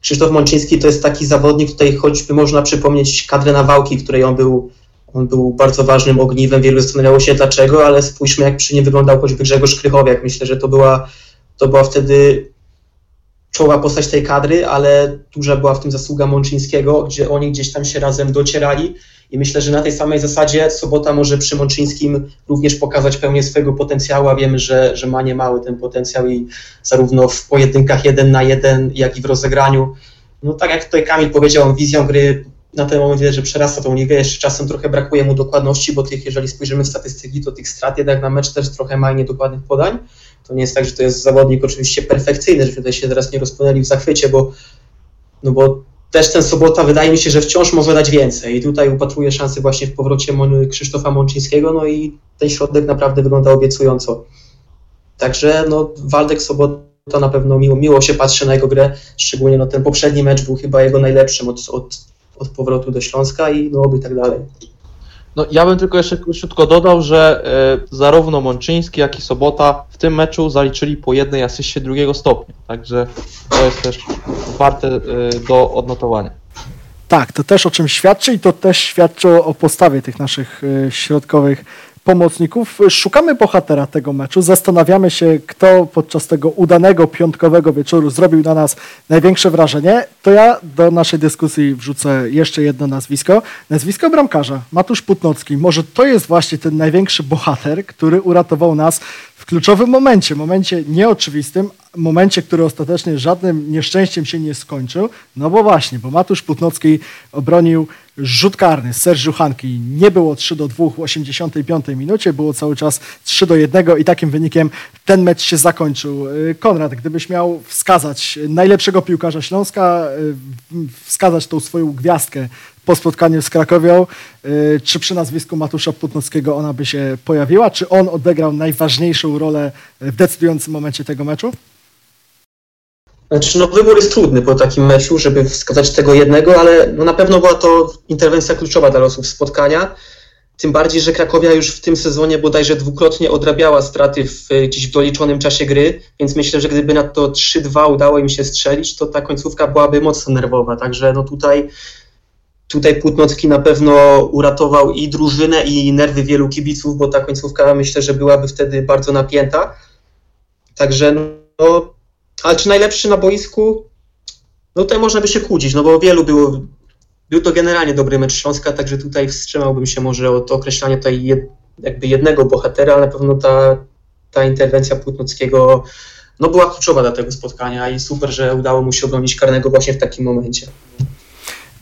Krzysztof Mączyński to jest taki zawodnik, tutaj choćby można przypomnieć kadrę Nawałki, w której on był, on był bardzo ważnym ogniwem, wielu zastanawiało się dlaczego, ale spójrzmy jak przy nim wyglądał choćby Grzegorz Krychowiak, myślę, że to była, to była wtedy czołowa postać tej kadry, ale duża była w tym zasługa Mączyńskiego, gdzie oni gdzieś tam się razem docierali i myślę, że na tej samej zasadzie Sobota może przy Mączyńskim również pokazać pełnię swojego potencjału, a wiemy, że, że ma niemały ten potencjał i zarówno w pojedynkach jeden na jeden, jak i w rozegraniu. No tak jak tutaj Kamil powiedział, wizją gry na ten moment widać, że przerasta tą ligę, jeszcze czasem trochę brakuje mu dokładności, bo tych, jeżeli spojrzymy w statystyki, to tych strat jednak na mecz też trochę ma niedokładnych podań. To nie jest tak, że to jest zawodnik oczywiście perfekcyjny, żebyśmy tutaj się teraz nie rozpłynęli w zachwycie, bo, no bo też ten Sobota wydaje mi się, że wciąż może dać więcej i tutaj upatruję szansy właśnie w powrocie Krzysztofa Mączyńskiego, no i ten środek naprawdę wygląda obiecująco. Także no, Waldek Sobota na pewno miło, miło się patrzy na jego grę, szczególnie no, ten poprzedni mecz był chyba jego najlepszym od, od, od powrotu do Śląska i no oby tak dalej. No, ja bym tylko jeszcze krótko dodał, że y, zarówno Mączyński, jak i Sobota w tym meczu zaliczyli po jednej asyście drugiego stopnia. Także to jest też warte y, do odnotowania. Tak, to też o czym świadczy i to też świadczy o postawie tych naszych y, środkowych pomocników. Szukamy bohatera tego meczu, zastanawiamy się, kto podczas tego udanego piątkowego wieczoru zrobił na nas największe wrażenie. To ja do naszej dyskusji wrzucę jeszcze jedno nazwisko. Nazwisko bramkarza, Matusz Putnocki. Może to jest właśnie ten największy bohater, który uratował nas w kluczowym momencie, momencie nieoczywistym, momencie, który ostatecznie żadnym nieszczęściem się nie skończył, no bo właśnie, bo Matusz Putnocki obronił rzut karny z. Nie było 3 do 2 w 85 minucie, było cały czas 3 do 1 i takim wynikiem ten mecz się zakończył. Y, Konrad, gdybyś miał wskazać najlepszego piłkarza Śląska, y, wskazać tą swoją gwiazdkę po spotkaniu z Krakowią, y, czy przy nazwisku Matusza Putnockiego ona by się pojawiła? Czy on odegrał najważniejszą rolę w decydującym momencie tego meczu? Znaczy, no, wybór jest trudny po takim meczu, żeby wskazać tego jednego, ale no, na pewno była to interwencja kluczowa dla losów spotkania. Tym bardziej, że Krakowia już w tym sezonie bodajże dwukrotnie odrabiała straty w, gdzieś w doliczonym czasie gry, więc myślę, że gdyby na to 3-2 udało im się strzelić, to ta końcówka byłaby mocno nerwowa. Także no tutaj, tutaj Putnocki na pewno uratował i drużynę, i nerwy wielu kibiców, bo ta końcówka myślę, że byłaby wtedy bardzo napięta. Także no, ale czy najlepszy na boisku? No tutaj można by się kłócić, no bo wielu było. Był to generalnie dobry mecz Śląska, także tutaj wstrzymałbym się może od określania tutaj jed, jakby jednego bohatera, ale na pewno ta, ta interwencja Płótnockiego no była kluczowa dla tego spotkania i super, że udało mu się obronić karnego właśnie w takim momencie.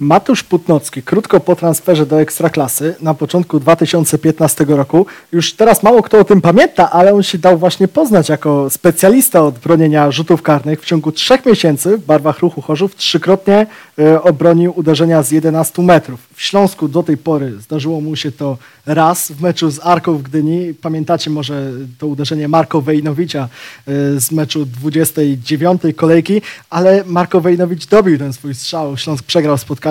Matusz Putnocki, krótko po transferze do Ekstraklasy na początku 2015 roku, już teraz mało kto o tym pamięta, ale on się dał właśnie poznać jako specjalista od bronienia rzutów karnych. W ciągu trzech miesięcy w barwach ruchu Chorzów trzykrotnie e, obronił uderzenia z 11 metrów. W Śląsku do tej pory zdarzyło mu się to raz w meczu z Arką w Gdyni. Pamiętacie może to uderzenie Marko Wejnowicza e, z meczu 29 kolejki, ale Marko Wejnowicz dobił ten swój strzał. Śląsk przegrał spotkanie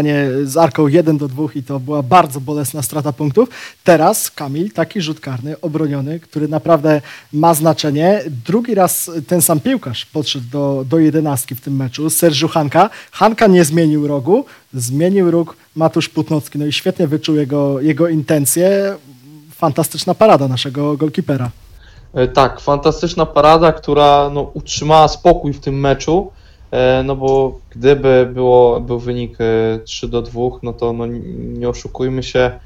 z Arką 1 do 2 i to była bardzo bolesna strata punktów. Teraz Kamil, taki rzut karny, obroniony, który naprawdę ma znaczenie. Drugi raz ten sam piłkarz podszedł do, do jedenastki w tym meczu, Sergiu Hanka. Hanka nie zmienił rogu, zmienił róg Matusz Putnocki. No i świetnie wyczuł jego, jego intencje. Fantastyczna parada naszego golkipera. E, tak, fantastyczna parada, która no, utrzymała spokój w tym meczu. E, no bo gdyby było, był wynik 3 e, do 2, no to no, nie oszukujmy się,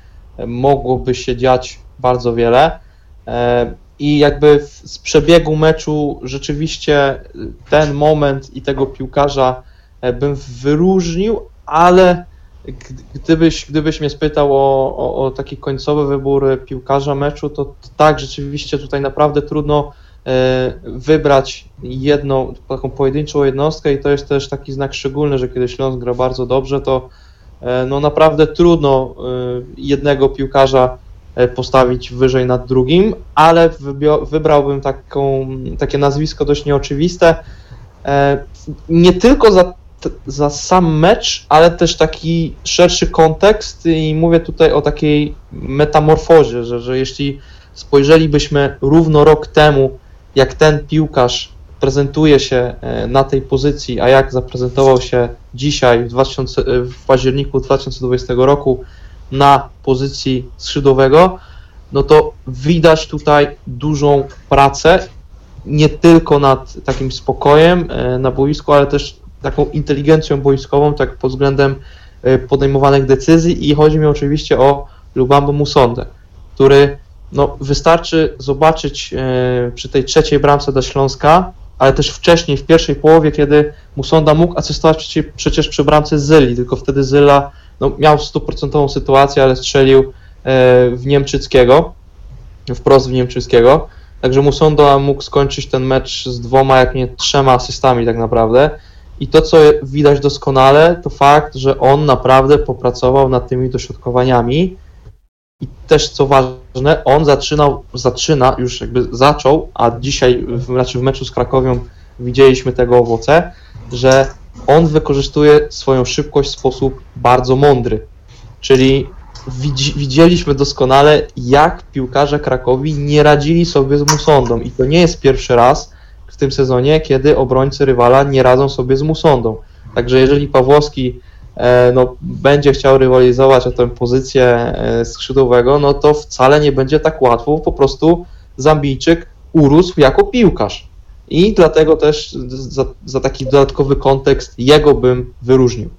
mogłoby się dziać bardzo wiele. E, I jakby z przebiegu meczu rzeczywiście ten moment i tego piłkarza bym wyróżnił, ale gdybyś, gdybyś mnie spytał o, o, o taki końcowy wybór piłkarza meczu, to, tak, rzeczywiście tutaj naprawdę trudno E, wybrać jedną, taką pojedynczą jednostkę i to jest też taki znak szczególny, że kiedy Śląsk gra bardzo dobrze, to e, no naprawdę trudno e, jednego piłkarza postawić wyżej nad drugim, ale wybrałbym taką, takie nazwisko dość nieoczywiste, nie tylko za, za sam mecz, ale też taki szerszy kontekst i mówię tutaj o takiej metamorfozie, że, że jeśli spojrzelibyśmy równo rok temu jak ten piłkarz prezentuje się e, na tej pozycji, a jak zaprezentował się dzisiaj w, 2000, e, w październiku 2020 roku na pozycji skrzydłowego, no to widać tutaj dużą pracę, nie tylko nad takim spokojem e, na boisku, ale też taką inteligencją boiskową, tak pod względem podejmowanych decyzji. I chodzi mi oczywiście o Lubambo Musondę, który no, wystarczy zobaczyć e, przy tej trzeciej bramce do Śląska, ale też wcześniej, w pierwszej połowie, kiedy Musonda mógł asystować przecież, przy bramce Zyli, tylko wtedy Zyla no, miał stuprocentową sytuację, ale strzelił e, w Niemczyckiego, wprost w Niemczyckiego. Także Musonda mógł skończyć ten mecz z dwoma, jak nie trzema asystami tak naprawdę. I to, co widać doskonale, to fakt, że on naprawdę popracował nad tymi dośrodkowaniami i też co ważne, on zaczynał, zaczyna, już jakby zaczął, a dzisiaj, w, znaczy w meczu z Krakowią widzieliśmy tego owoce, że on wykorzystuje swoją szybkość w sposób bardzo mądry. Czyli widzi, widzieliśmy doskonale, jak piłkarze Krakowi nie radzili sobie z Musondą. I to nie jest pierwszy raz w tym sezonie, kiedy obrońcy rywala nie radzą sobie z Musondą. Także jeżeli Pawłowski no, będzie chciał rywalizować o tę pozycję e, skrzydłowego, no to wcale nie będzie tak łatwo. Po prostu Zambijczyk urósł jako piłkarz. I dlatego też za, za taki dodatkowy kontekst jego bym wyróżnił.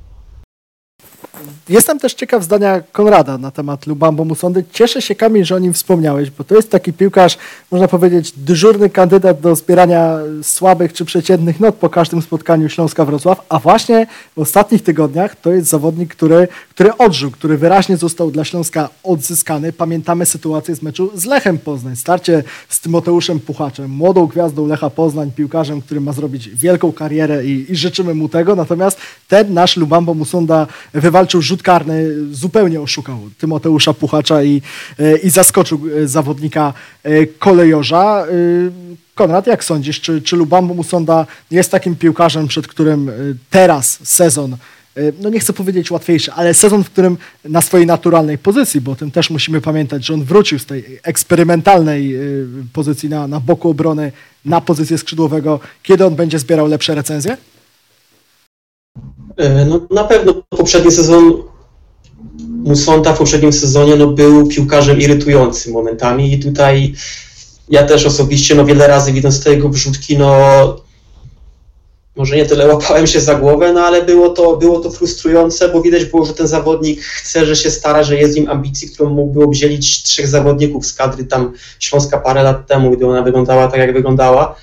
Jestem też ciekaw zdania Konrada na temat Lubambo Musondy. Cieszę się, Kamil, że o nim wspomniałeś, bo to jest taki piłkarz, można powiedzieć, dyżurny kandydat do zbierania słabych czy przeciętnych not po każdym spotkaniu Śląska-Wrocław, a właśnie w ostatnich tygodniach to jest zawodnik, który, który odżył, który wyraźnie został dla Śląska odzyskany. Pamiętamy sytuację z meczu z Lechem Poznań, starcie z Tymoteuszem Puchaczem, młodą gwiazdą Lecha Poznań, piłkarzem, który ma zrobić wielką karierę i, i życzymy mu tego, natomiast ten nasz Lubambo Musonda wywalczył rzut rzut karny zupełnie oszukał Tymoteusza Puchacza i, e, i zaskoczył e, zawodnika e, kolejorza. Konrad, jak sądzisz, czy, czy Lubambo Musonda jest takim piłkarzem, przed którym teraz sezon, no nie chcę powiedzieć łatwiejszy, ale sezon, w którym na swojej naturalnej pozycji, bo o tym też musimy pamiętać, że on wrócił z tej eksperymentalnej pozycji na, na boku obrony na pozycję skrzydłowego, kiedy on będzie zbierał lepsze recenzje? E, no, na pewno poprzedni sezon Musonta w poprzednim sezonie no, był piłkarzem irytującym momentami i tutaj ja też osobiście no, wiele razy widząc te jego wrzutki, no może nie tyle łapałem się za głowę, no ale było to, było to frustrujące, bo widać było, że ten zawodnik chce, że się stara, że jest w nim ambicji, którą mógłby obdzielić trzech zawodników z kadry tam Śląska parę lat temu, gdy ona wyglądała tak, jak wyglądała.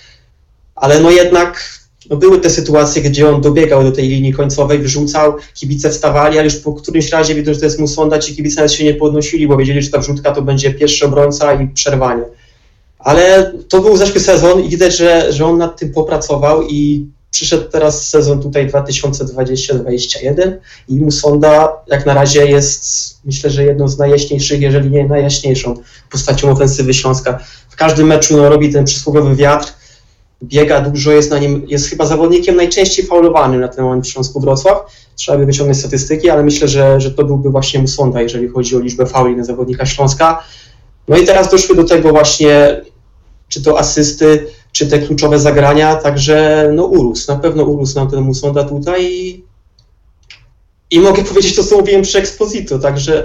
Ale no jednak no były te sytuacje, gdzie on dobiegał do tej linii końcowej, wrzucał, kibice wstawali, ale już po którymś razie widząc, że to jest Musonda, ci kibice nawet się nie podnosili, bo wiedzieli, że ta wrzutka to będzie pierwszy obrońca i przerwanie. Ale to był zeszły sezon i widać, że, że on nad tym popracował i przyszedł teraz sezon tutaj 2020-2021 i Musonda jak na razie jest, myślę, że jedną z najjaśniejszych, jeżeli nie najjaśniejszą postacią ofensywy Śląska. W każdym meczu no, robi ten przysłowiowy wiatr, biega dużo, jest na nim, jest chyba zawodnikiem najczęściej faulowanym na ten moment w Śląsku Wrocław. Trzeba by wyciągnąć statystyki, ale myślę, że, że to byłby właśnie Musonda, jeżeli chodzi o liczbę fauli na zawodnika Śląska. No i teraz doszły do tego właśnie, czy to asysty, czy te kluczowe zagrania, także no urósł, na pewno urósł nam ten Musonda tutaj i, i mogę powiedzieć to, co mówiłem przy Exposito, także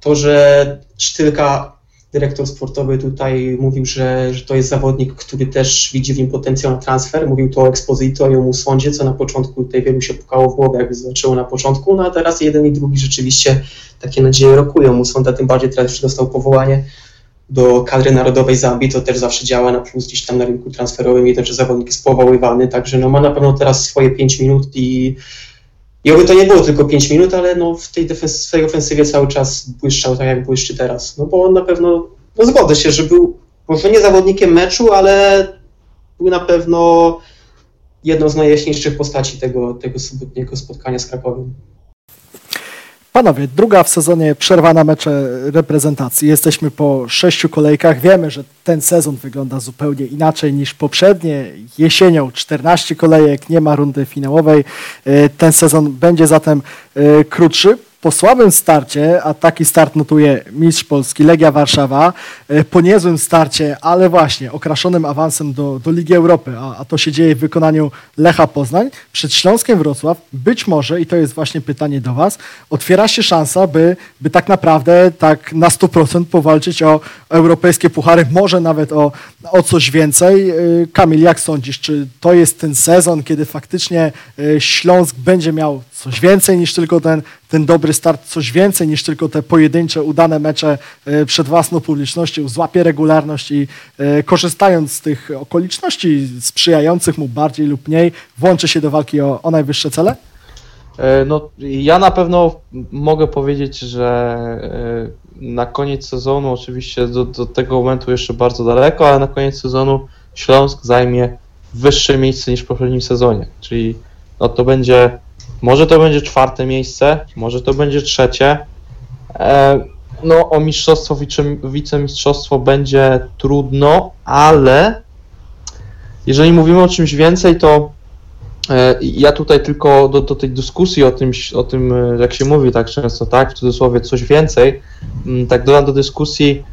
to, że Sztylka dyrektor sportowy tutaj mówił, że, że to jest zawodnik, który też widzi w nim potencjał transfer. Mówił to o Exposito i o Musondzie, co na początku tutaj wielu się pukało w głowę, jakby zaczęło na początku, no a teraz jeden i drugi rzeczywiście takie nadzieje rokują. Musonda tym bardziej teraz już dostał powołanie do kadry narodowej Zambii, to też zawsze działa na plus gdzieś tam na rynku transferowym i to, że zawodnik jest powoływany, także no ma na pewno teraz swoje 5 minut i i oby to nie było tylko 5 minut, ale no w tej, defens- w tej ofensywie cały czas błyszczał tak, jak błyszczy teraz. No bo on na pewno, no zgodzę się, że był może nie zawodnikiem meczu, ale był na pewno jedną z najjaśniejszych postaci tego, tego sobotniego spotkania z Krakowem. Panowie, druga w sezonie przerwa na mecze reprezentacji. Jesteśmy po sześciu kolejkach. Wiemy, że ten sezon wygląda zupełnie inaczej niż poprzednie. Jesienią 14 kolejek, nie ma rundy finałowej. E, Ten sezon będzie zatem e, krótszy. Po słabym starcie, a taki start notuje mistrz Polski Legia Warszawa, e, po niezłym starcie, ale właśnie okraszonym awansem do, do Ligi Europy, a, a to się dzieje w wykonaniu Lecha Poznań, przed Śląskiem Wrocław być może, i to jest właśnie pytanie do Was, otwiera się szansa, by, by tak naprawdę tak na 100% powalczyć o europejskie puchary, może nawet o, o coś więcej. Y, Kamil, jak sądzisz, czy to jest ten sezon, kiedy faktycznie y, Śląsk będzie miał coś więcej niż tylko ten, ten dobry start, coś więcej niż tylko te pojedyncze, udane mecze y, przed własną publicznością, złapie regularność i y, korzystając z tych okoliczności sprzyjających mu bardziej lub mniej, włączy się do walki o, o najwyższe cele? E, No, ja na pewno mogę powiedzieć, że e, na koniec sezonu, oczywiście do, do tego momentu jeszcze bardzo daleko, ale na koniec sezonu Śląsk zajmie wyższe miejsce niż w poprzednim sezonie. Czyli no, to będzie, może to będzie czwarte miejsce, może to będzie trzecie. E, No, o mistrzostwo, wice, wicemistrzostwo będzie trudno, ale jeżeli mówimy o czymś więcej, to E, Ja tutaj tylko do, do tej dyskusji o tym, o tym, e, jak się mówi tak często, tak, w cudzysłowie coś więcej, mm, tak dodam do dyskusji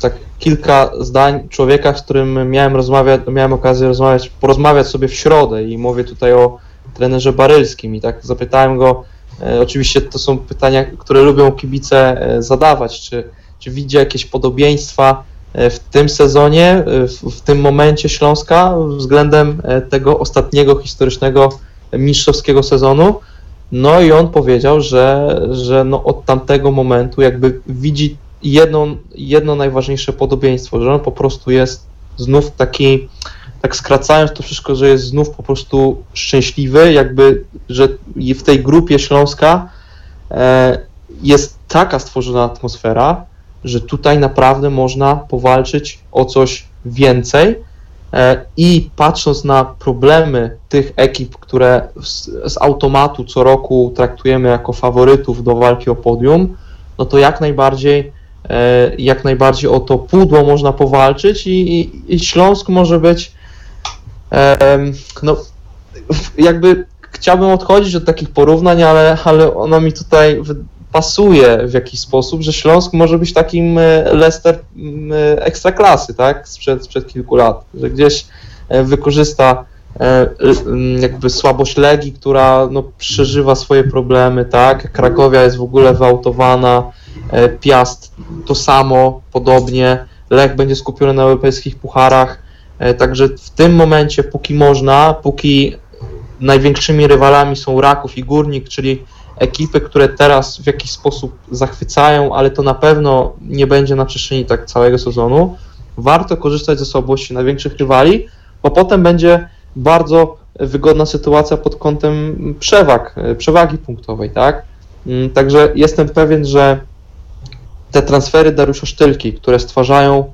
tak kilka zdań człowieka, z którym miałem rozmawiać, miałem okazję rozmawiać, porozmawiać sobie w środę i mówię tutaj o trenerze Barylskim i tak zapytałem go, e, oczywiście to są pytania, które lubią kibice e, zadawać, czy, czy widzi jakieś podobieństwa e, w tym sezonie, w, w tym momencie Śląska względem tego ostatniego historycznego mistrzowskiego sezonu. No i on powiedział, że, że no od tamtego momentu jakby widzi jedną, jedno najważniejsze podobieństwo, że on po prostu jest znów taki, tak skracając to wszystko, że jest znów po prostu szczęśliwy, jakby, że w tej grupie Śląska e, jest taka stworzona atmosfera, że tutaj naprawdę można powalczyć o coś więcej. E, I patrząc na problemy tych ekip, które z, z automatu co roku traktujemy jako faworytów do walki o podium, no to jak najbardziej, e, jak najbardziej o to pudło można powalczyć i, i, i Śląsk może być no, jakby chciałbym odchodzić od takich porównań, ale, ale ono mi tutaj pasuje w jakiś sposób, że Śląsk może być takim e, Leicester e, ekstraklasy, tak, sprzed, sprzed kilku lat, że gdzieś e, wykorzysta jakby słabość Legii, która no, przeżywa swoje problemy, tak, Krakowia jest w ogóle wyautowana, Piast to samo, podobnie, Lech będzie skupiony na europejskich pucharach, także w tym momencie, póki można, póki największymi rywalami są Raków i Górnik, czyli ekipy, które teraz w jakiś sposób zachwycają, ale to na pewno nie będzie na przestrzeni tak całego sezonu. Warto korzystać ze słabości największych rywali, bo potem będzie bardzo wygodna sytuacja pod kątem przewag, przewagi punktowej, tak? Mm, Także jestem pewien, że te transfery Dariusza Sztylki, które stwarzają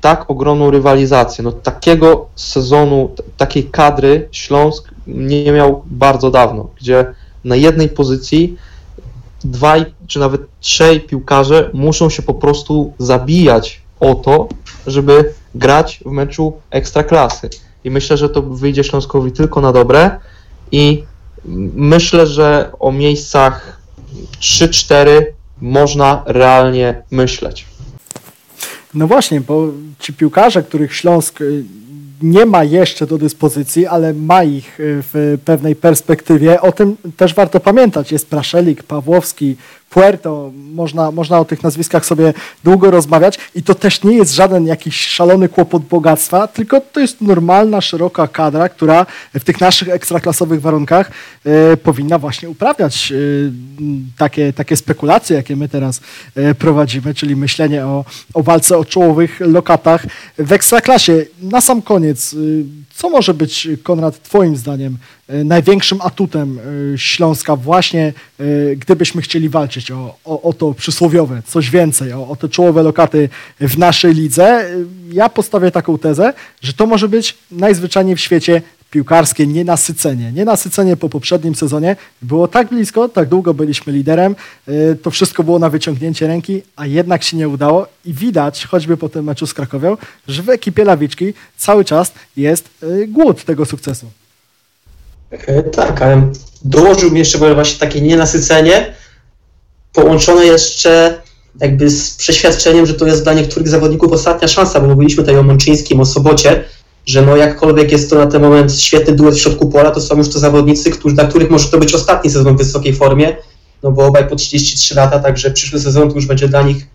tak ogromną rywalizację, no takiego sezonu, takiej kadry Śląsk nie miał bardzo dawno, gdzie na jednej pozycji dwaj czy nawet trzej piłkarze muszą się po prostu zabijać o to, żeby grać w meczu ekstraklasy. I myślę, że to wyjdzie Śląskowi tylko na dobre i myślę, że o miejscach 3-4 można realnie myśleć. No właśnie, bo ci piłkarze, których Śląsk y, nie ma jeszcze do dyspozycji, ale ma ich y, w pewnej perspektywie, o tym też warto pamiętać. Jest Praszelik, Pawłowski, Puerto, można, można o tych nazwiskach sobie długo rozmawiać i to też nie jest żaden jakiś szalony kłopot bogactwa, tylko to jest normalna, szeroka kadra, która w tych naszych ekstraklasowych warunkach e, powinna właśnie uprawniać e, m, takie, takie spekulacje, jakie my teraz e, prowadzimy, czyli myślenie o, o walce o czołowych lokatach w ekstraklasie. Na sam koniec, y, co może być, Konrad, Twoim zdaniem największym atutem e, Śląska właśnie, e, gdybyśmy chcieli walczyć o, o, o to przysłowiowe, coś więcej, o, o te czołowe lokaty w naszej lidze? E, Ja postawię taką tezę, że to może być najzwyczajniej w świecie piłkarskie nienasycenie. Nienasycenie po poprzednim sezonie było tak blisko, tak długo byliśmy liderem, e, to wszystko było na wyciągnięcie ręki, a jednak się nie udało i widać, choćby po tym meczu z Krakowią, że w ekipie Lawiczki cały czas jest e, głód tego sukcesu. E, Tak, ale dołożyłbym jeszcze może właśnie takie nienasycenie, połączone jeszcze jakby z przeświadczeniem, że to jest dla niektórych zawodników ostatnia szansa, bo mówiliśmy tutaj o Mączyńskim, o Sobocie, że no jakkolwiek jest to na ten moment świetny duet w środku pola, to są już to zawodnicy, którzy, dla których może to być ostatni sezon w wysokiej formie, no bo obaj po 33 lata, także przyszły sezon to już będzie dla nich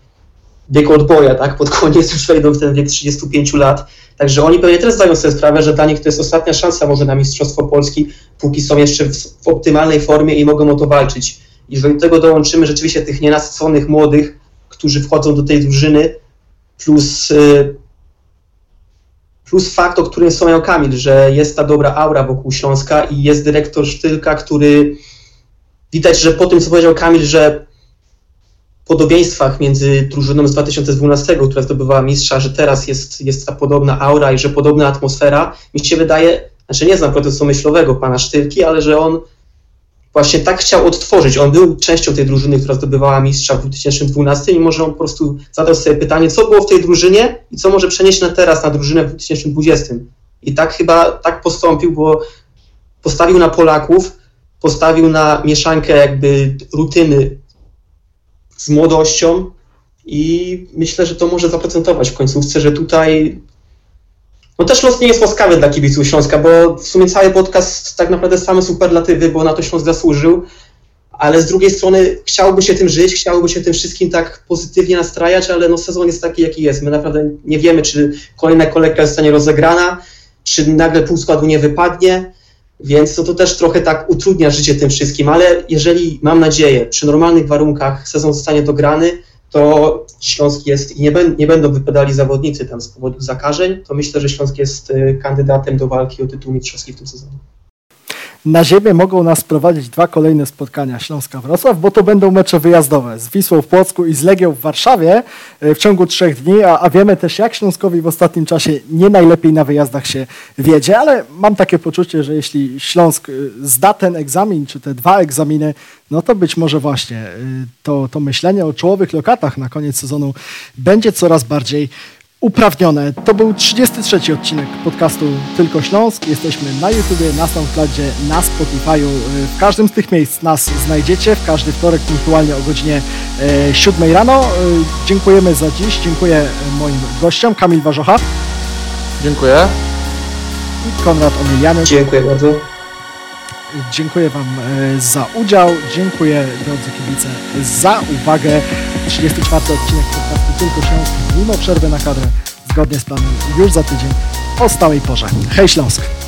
bieg odboja, tak? Pod koniec już wejdą w ten wiek 35 lat. Także oni pewnie też zdają sobie sprawę, że dla nich to jest ostatnia szansa może na Mistrzostwo Polski, póki są jeszcze w, w optymalnej formie i mogą o to walczyć. Jeżeli do tego dołączymy rzeczywiście tych nienasyconych młodych, którzy wchodzą do tej drużyny, plus, y, plus fakt, o którym wspomniał Kamil, że jest ta dobra aura wokół Śląska i jest dyrektor Sztylka, który widać, że po tym, co powiedział Kamil, że podobieństwach między drużyną z 2012, która zdobywała mistrza, że teraz jest, jest ta podobna aura i że podobna atmosfera, mi się wydaje, znaczy nie znam procesu myślowego pana Sztylki, ale że on właśnie tak chciał odtworzyć. On był częścią tej drużyny, która zdobywała mistrza w 2012 i może on po prostu zadał sobie pytanie, co było w tej drużynie i co może przenieść na teraz na drużynę w 2020. I tak chyba tak postąpił, bo postawił na Polaków, postawił na mieszankę jakby rutyny z młodością i myślę, że to może zaprocentować w końcówce, że tutaj no też los nie jest łaskawy dla kibiców Śląska, bo w sumie cały podcast tak naprawdę same superlatywy, bo na to Śląsk zasłużył, ale z drugiej strony chciałoby się tym żyć, chciałoby się tym wszystkim tak pozytywnie nastrajać, ale no sezon jest taki, jaki jest. My naprawdę nie wiemy, czy kolejna kolejka zostanie rozegrana, czy nagle pół składu nie wypadnie, więc to, to też trochę tak utrudnia życie tym wszystkim, ale jeżeli, mam nadzieję, przy normalnych warunkach sezon zostanie dograny, to Śląsk jest i nie, nie będą wypadali zawodnicy tam z powodu zakażeń, to myślę, że Śląsk jest y, kandydatem do walki o tytuł mistrzowski w tym sezonie. Na ziemię mogą nas prowadzić dwa kolejne spotkania Śląska-Wrocław, bo to będą mecze wyjazdowe z Wisłą w Płocku i z Legią w Warszawie e, w ciągu trzech dni, a, a wiemy też jak Śląskowi w ostatnim czasie nie najlepiej na wyjazdach się wiedzie, ale mam takie poczucie, że jeśli Śląsk e, zda ten egzamin, czy te dwa egzaminy, no to być może właśnie e, to, to myślenie o czołowych lokatach na koniec sezonu będzie coraz bardziej uprawnione. To był 33 odcinek podcastu Tylko Śląsk. Jesteśmy na YouTubie, na SoundCloudzie, na Spotify'u. W każdym z tych miejsc nas znajdziecie. W każdy wtorek punktualnie o godzinie e, 7 rano. E, Dziękujemy za dziś. Dziękuję e, moim gościom. Kamil Warzocha Dziękuję. i Konrad Omiliany. Dziękuję bardzo. Dziękuję Wam e, za udział. Dziękuję drodzy kibice za uwagę. 34 odcinek podcastu Tylko Śląsk mimo przerwy na kadrę zgodnie z planem już za tydzień o stałej porze. Hej Śląsk!